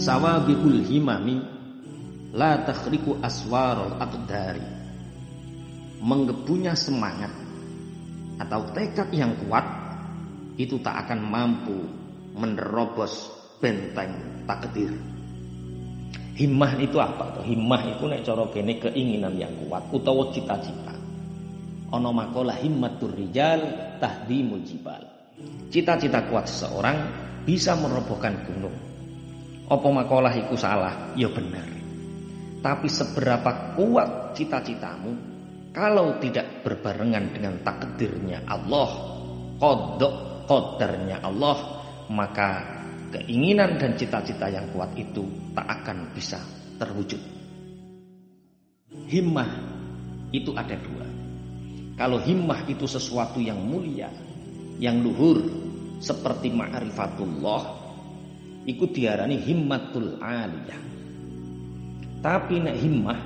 Sawabiul himami la takhriku aswarul aqdari. Menggebunya semangat atau tekad yang kuat itu tak akan mampu menerobos benteng takdir. Himmah itu apa tuh? Himmah itu nek cara kene keinginan yang kuat utawa cita-cita. Ana makalah himmatur rijal tahdimul jibal. Cita-cita kuat seseorang bisa merobohkan gunung. Apa makalah iku salah? Ya benar. Tapi seberapa kuat cita-citamu kalau tidak berbarengan dengan takdirnya Allah, kodok kodarnya Allah, maka keinginan dan cita-cita yang kuat itu tak akan bisa terwujud. Himmah itu ada dua. Kalau himmah itu sesuatu yang mulia, yang luhur, seperti ma'rifatullah, itu diarani himmatul aliyah. Tapi nek himmah,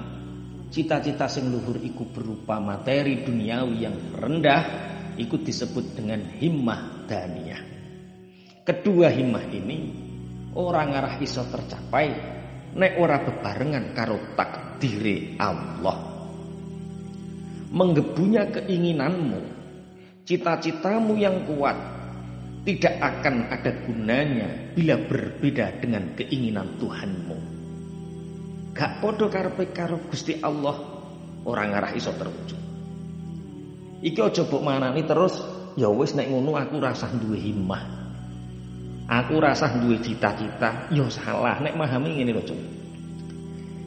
cita-cita sing luhur iku berupa materi duniawi yang rendah, ikut disebut dengan himmah daniyah. Kedua himmah ini orang arah iso tercapai nek ora bebarengan karo takdire Allah. Menggebunya keinginanmu, cita-citamu yang kuat tidak akan ada gunanya bila berbeda dengan keinginan Tuhanmu. Gak podo karepe karo Gusti Allah orang arah iso terwujud. Iki aja mbok manani terus ya wis nek ngono aku rasah duwe himmah. Aku rasah duwe cita-cita, ya salah nek memahami ngene lho, Cuk.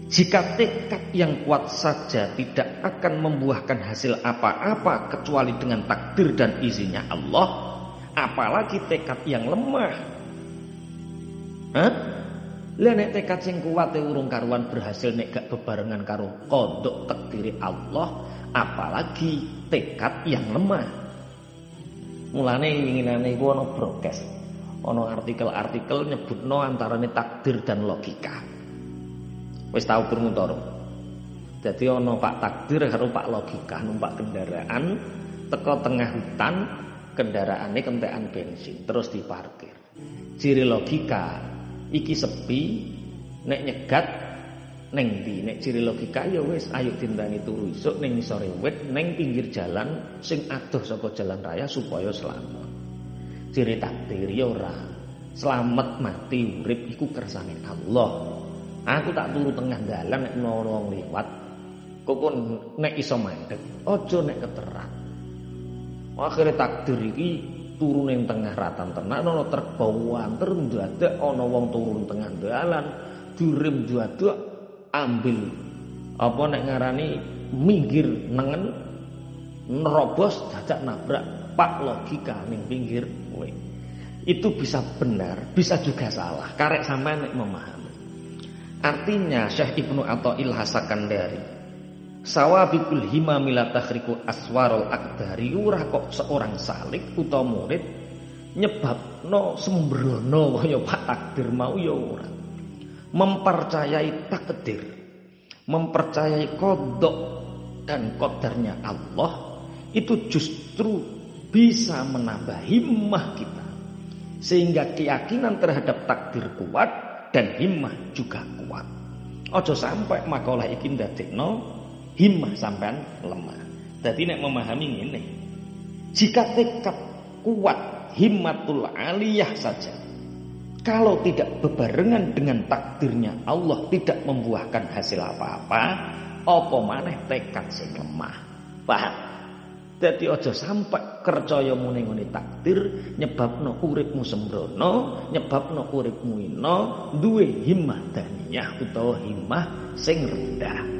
Jika tekad yang kuat saja tidak akan membuahkan hasil apa-apa kecuali dengan takdir dan izinnya Allah, apalagi tekad yang lemah. Hah? Lah nek tekad sing kuat e urung karuan berhasil nek gak bebarengan karo kodok takdiri Allah, apalagi tekad yang lemah. Mulane inginane iku ana broadcast. Ana artikel-artikel nyebutno antarane takdir dan logika. Wis tau krungu to, ana Pak Takdir karo Pak Logika numpak kendaraan teko tengah hutan kendaraane kentekan bensin terus diparkir. Ciri logika iki sepi nek nyegat neng di nek ciri logika ya wis ayo tindani turu isuk ning sore wit neng pinggir jalan sing adoh saka jalan raya supaya selamat. Ciri takdir ya ora. Selamat mati urip iku kersane Allah. Aku tak turu tengah dalan nek ana wong liwat. Kok nek iso mandek, aja nek keterak. Akhire takdir iki turun ning tengah ratan tenan ana truk bawanter ndadak ana wong turun tengah dalan direm ndadak ambil apa nek ngarani minggir nengen nerobos dadak nabrak pak logika ning pinggir kowe. Itu bisa benar, bisa juga salah. Karek sampean nek memahami. Artinya Syekh Ibnu Athail Hasakandari Sawabikul himami la takhriku aswarul akdari ora kok seorang salik utawa murid nyebabno sembrono kaya Pak Takdir mau ya ora. Mempercayai takdir, mempercayai kodok dan kodarnya Allah itu justru bisa menambah himmah kita. Sehingga keyakinan terhadap takdir kuat dan himmah juga kuat. Ojo sampai makalah iki ndadekno himmah sampean lemah. Jadi nek memahami ini, jika tekad kuat himmatul aliyah saja kalau tidak bebarengan dengan takdirnya Allah tidak membuahkan hasil apa-apa, apa maneh tekad sing lemah. Paham? Dadi aja sampai kercaya muni ngene takdir nyebabno uripmu sembrono, nyebabno uripmu ino duwe himmah daniyah utawa himmah sing rendah.